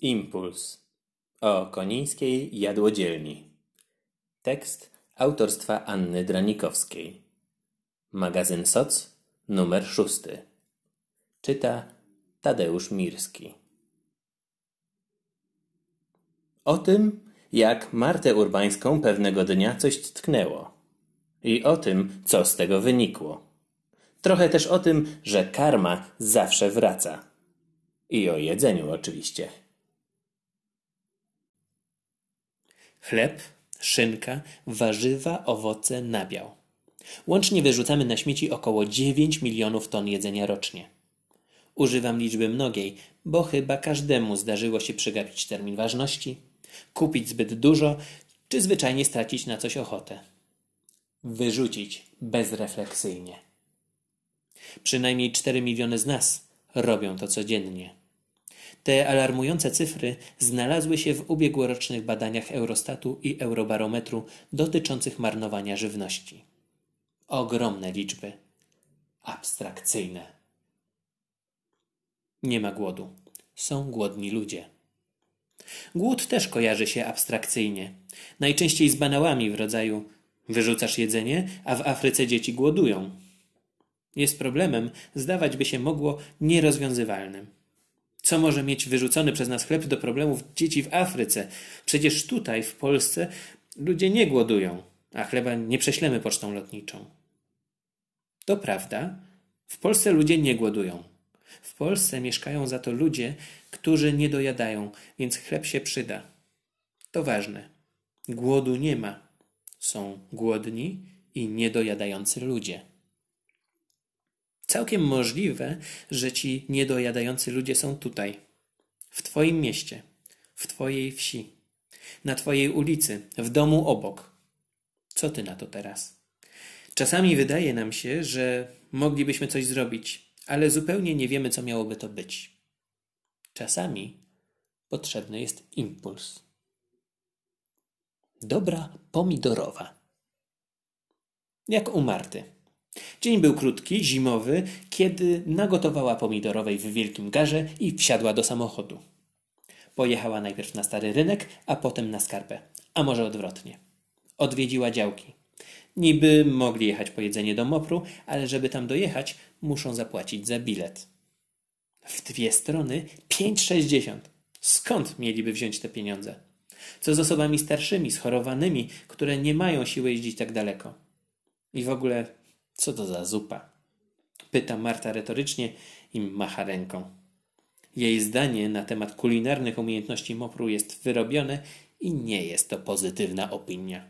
Impuls o konińskiej jadłodzielni. Tekst autorstwa Anny Dranikowskiej. Magazyn SOC numer szósty. Czyta Tadeusz Mirski. O tym, jak Martę Urbańską pewnego dnia coś tknęło. I o tym, co z tego wynikło. Trochę też o tym, że karma zawsze wraca. I o jedzeniu oczywiście. Chleb, szynka, warzywa, owoce, nabiał. Łącznie wyrzucamy na śmieci około 9 milionów ton jedzenia rocznie. Używam liczby mnogiej, bo chyba każdemu zdarzyło się przegapić termin ważności, kupić zbyt dużo, czy zwyczajnie stracić na coś ochotę. Wyrzucić bezrefleksyjnie. Przynajmniej 4 miliony z nas robią to codziennie. Te alarmujące cyfry znalazły się w ubiegłorocznych badaniach Eurostatu i Eurobarometru dotyczących marnowania żywności. Ogromne liczby. Abstrakcyjne. Nie ma głodu. Są głodni ludzie. Głód też kojarzy się abstrakcyjnie. Najczęściej z banałami w rodzaju wyrzucasz jedzenie, a w Afryce dzieci głodują. Jest problemem, zdawać by się mogło, nierozwiązywalnym. Co może mieć wyrzucony przez nas chleb do problemów dzieci w Afryce? Przecież tutaj, w Polsce, ludzie nie głodują, a chleba nie prześlemy pocztą lotniczą. To prawda, w Polsce ludzie nie głodują. W Polsce mieszkają za to ludzie, którzy nie dojadają, więc chleb się przyda. To ważne. Głodu nie ma. Są głodni i niedojadający ludzie. Całkiem możliwe, że ci niedojadający ludzie są tutaj, w Twoim mieście, w Twojej wsi, na Twojej ulicy, w domu obok. Co Ty na to teraz? Czasami wydaje nam się, że moglibyśmy coś zrobić, ale zupełnie nie wiemy, co miałoby to być. Czasami potrzebny jest impuls. Dobra pomidorowa. Jak u Marty. Dzień był krótki, zimowy, kiedy nagotowała pomidorowej w wielkim garze i wsiadła do samochodu. Pojechała najpierw na stary rynek, a potem na skarpę, a może odwrotnie. Odwiedziła działki. Niby mogli jechać po jedzenie do Mopru, ale żeby tam dojechać, muszą zapłacić za bilet. W dwie strony 5,60. Skąd mieliby wziąć te pieniądze? Co z osobami starszymi, schorowanymi, które nie mają siły jeździć tak daleko? I w ogóle co to za zupa? Pyta Marta retorycznie i macha ręką. Jej zdanie na temat kulinarnych umiejętności Mopru jest wyrobione i nie jest to pozytywna opinia.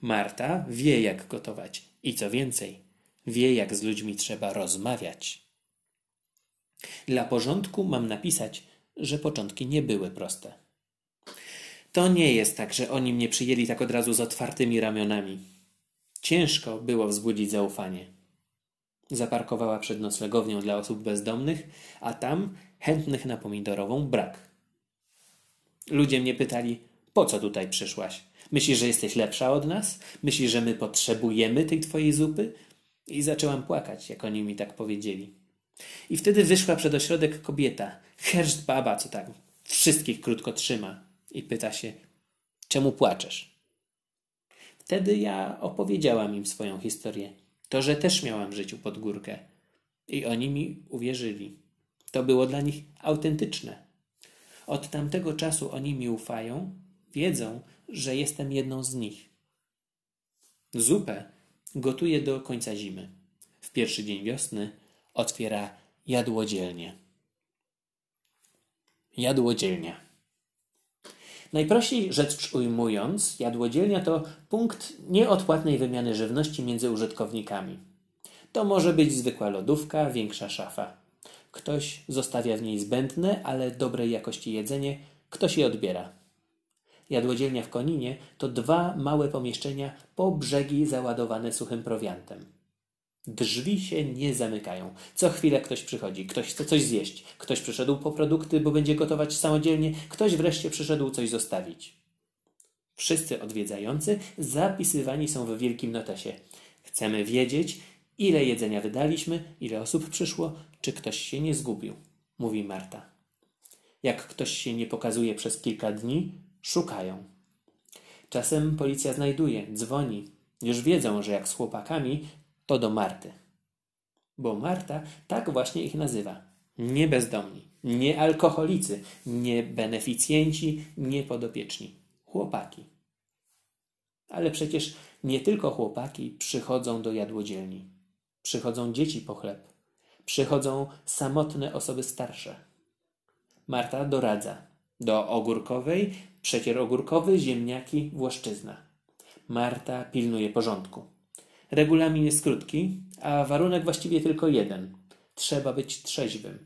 Marta wie, jak gotować i co więcej, wie, jak z ludźmi trzeba rozmawiać. Dla porządku mam napisać, że początki nie były proste. To nie jest tak, że oni mnie przyjęli tak od razu z otwartymi ramionami. Ciężko było wzbudzić zaufanie. Zaparkowała przed noclegownią dla osób bezdomnych, a tam chętnych na pomidorową brak. Ludzie mnie pytali, po co tutaj przyszłaś? Myślisz, że jesteś lepsza od nas? Myślisz, że my potrzebujemy tej twojej zupy? I zaczęłam płakać, jak oni mi tak powiedzieli. I wtedy wyszła przed ośrodek kobieta, herszt baba, co tak wszystkich krótko trzyma. I pyta się, czemu płaczesz? Wtedy ja opowiedziałam im swoją historię. To, że też miałam w życiu pod górkę. I oni mi uwierzyli. To było dla nich autentyczne. Od tamtego czasu oni mi ufają, wiedzą, że jestem jedną z nich. Zupę gotuję do końca zimy. W pierwszy dzień wiosny otwiera jadłodzielnię. Jadłodzielnia. Najprościej rzecz ujmując, jadłodzielnia to punkt nieodpłatnej wymiany żywności między użytkownikami. To może być zwykła lodówka, większa szafa. Ktoś zostawia w niej zbędne, ale dobrej jakości jedzenie, ktoś je odbiera. Jadłodzielnia w Koninie to dwa małe pomieszczenia po brzegi załadowane suchym prowiantem. Drzwi się nie zamykają. Co chwilę ktoś przychodzi, ktoś chce coś zjeść, ktoś przyszedł po produkty, bo będzie gotować samodzielnie, ktoś wreszcie przyszedł coś zostawić. Wszyscy odwiedzający zapisywani są w wielkim notesie. Chcemy wiedzieć, ile jedzenia wydaliśmy, ile osób przyszło, czy ktoś się nie zgubił, mówi Marta. Jak ktoś się nie pokazuje przez kilka dni, szukają. Czasem policja znajduje, dzwoni. Już wiedzą, że jak z chłopakami, to do Marty. Bo Marta tak właśnie ich nazywa. Nie bezdomni, nie alkoholicy, nie beneficjenci, nie podopieczni. Chłopaki. Ale przecież nie tylko chłopaki przychodzą do jadłodzielni. Przychodzą dzieci po chleb. Przychodzą samotne osoby starsze. Marta doradza. Do ogórkowej, przecier ogórkowy, ziemniaki, włoszczyzna. Marta pilnuje porządku. Regulamin jest krótki, a warunek właściwie tylko jeden. Trzeba być trzeźwym.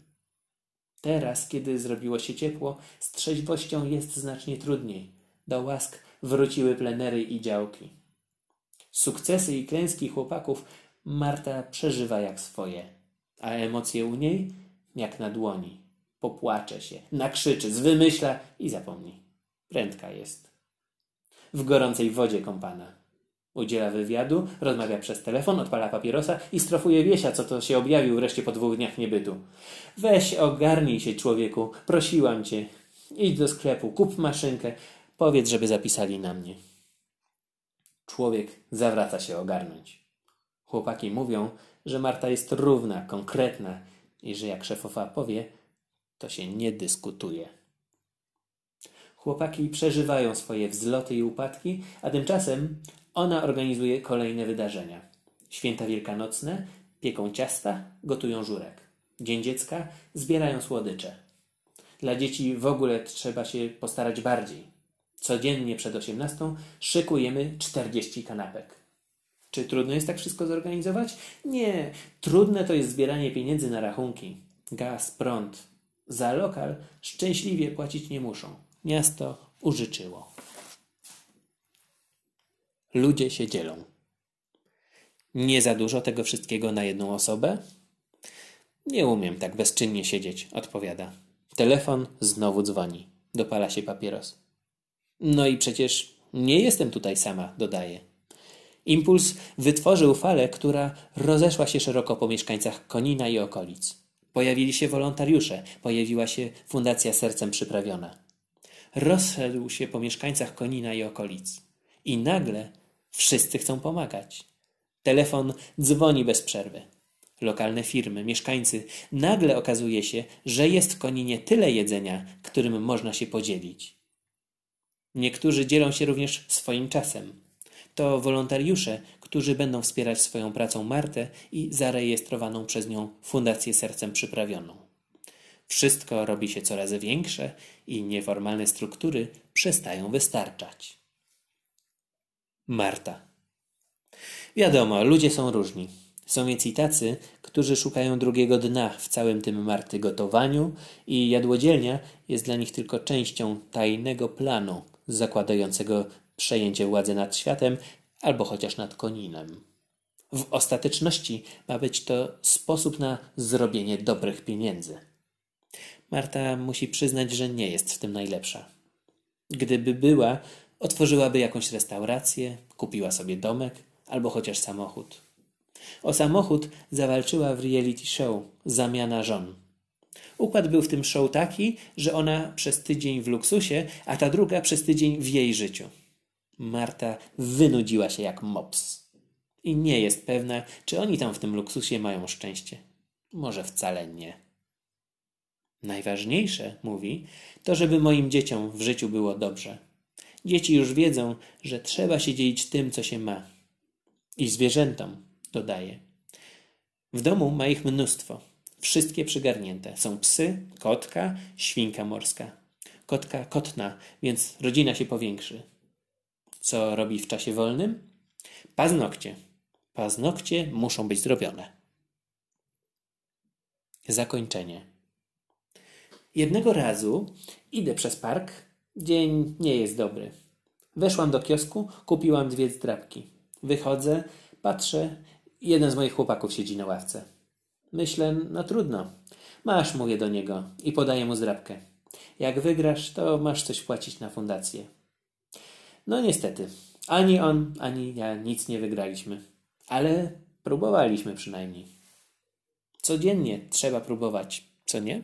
Teraz, kiedy zrobiło się ciepło, z trzeźwością jest znacznie trudniej. Do łask wróciły plenery i działki. Sukcesy i klęski chłopaków Marta przeżywa jak swoje, a emocje u niej jak na dłoni. Popłacze się, nakrzyczy, zwymyśla i zapomni. Prędka jest. W gorącej wodzie kąpana. Udziela wywiadu, rozmawia przez telefon, odpala papierosa i strofuje wiesia, co to się objawił wreszcie po dwóch dniach niebytu. Weź, ogarnij się, człowieku, prosiłam cię. Idź do sklepu, kup maszynkę, powiedz, żeby zapisali na mnie. Człowiek zawraca się ogarnąć. Chłopaki mówią, że Marta jest równa, konkretna i że jak szefowa powie, to się nie dyskutuje. Chłopaki przeżywają swoje wzloty i upadki, a tymczasem ona organizuje kolejne wydarzenia. Święta wielkanocne, pieką ciasta, gotują żurek. Dzień dziecka, zbierają słodycze. Dla dzieci w ogóle trzeba się postarać bardziej. Codziennie przed osiemnastą szykujemy 40 kanapek. Czy trudno jest tak wszystko zorganizować? Nie, trudne to jest zbieranie pieniędzy na rachunki. Gaz, prąd. Za lokal szczęśliwie płacić nie muszą. Miasto użyczyło. Ludzie się dzielą. Nie za dużo tego wszystkiego na jedną osobę? Nie umiem tak bezczynnie siedzieć, odpowiada. Telefon znowu dzwoni. Dopala się papieros. No i przecież nie jestem tutaj sama, dodaje. Impuls wytworzył falę, która rozeszła się szeroko po mieszkańcach Konina i okolic. Pojawili się wolontariusze, pojawiła się Fundacja Sercem Przyprawiona. Rozszedł się po mieszkańcach Konina i okolic. I nagle wszyscy chcą pomagać. Telefon dzwoni bez przerwy. Lokalne firmy, mieszkańcy. Nagle okazuje się, że jest w Koninie tyle jedzenia, którym można się podzielić. Niektórzy dzielą się również swoim czasem. To wolontariusze, którzy będą wspierać swoją pracą Martę i zarejestrowaną przez nią Fundację Sercem Przyprawioną. Wszystko robi się coraz większe i nieformalne struktury przestają wystarczać. Marta. Wiadomo, ludzie są różni. Są więc i tacy, którzy szukają drugiego dna w całym tym Marty gotowaniu i jadłodzielnia jest dla nich tylko częścią tajnego planu zakładającego przejęcie władzy nad światem albo chociaż nad koninem. W ostateczności ma być to sposób na zrobienie dobrych pieniędzy. Marta musi przyznać, że nie jest w tym najlepsza. Gdyby była, otworzyłaby jakąś restaurację, kupiła sobie domek albo chociaż samochód. O samochód zawalczyła w reality show Zamiana żon. Układ był w tym show taki, że ona przez tydzień w luksusie, a ta druga przez tydzień w jej życiu. Marta wynudziła się jak mops. I nie jest pewna, czy oni tam w tym luksusie mają szczęście. Może wcale nie. Najważniejsze, mówi, to żeby moim dzieciom w życiu było dobrze. Dzieci już wiedzą, że trzeba się dzielić tym, co się ma. I zwierzętom, dodaje. W domu ma ich mnóstwo. Wszystkie przygarnięte. Są psy, kotka, świnka morska. Kotka kotna, więc rodzina się powiększy. Co robi w czasie wolnym? Paznokcie. Paznokcie muszą być zrobione. Zakończenie. Jednego razu idę przez park. Dzień nie jest dobry. Weszłam do kiosku, kupiłam dwie zdrabki. Wychodzę, patrzę, jeden z moich chłopaków siedzi na ławce. Myślę, no trudno. Masz, mówię do niego i podaję mu zdrabkę. Jak wygrasz, to masz coś płacić na fundację. No niestety, ani on, ani ja nic nie wygraliśmy. Ale próbowaliśmy przynajmniej. Codziennie trzeba próbować, co nie?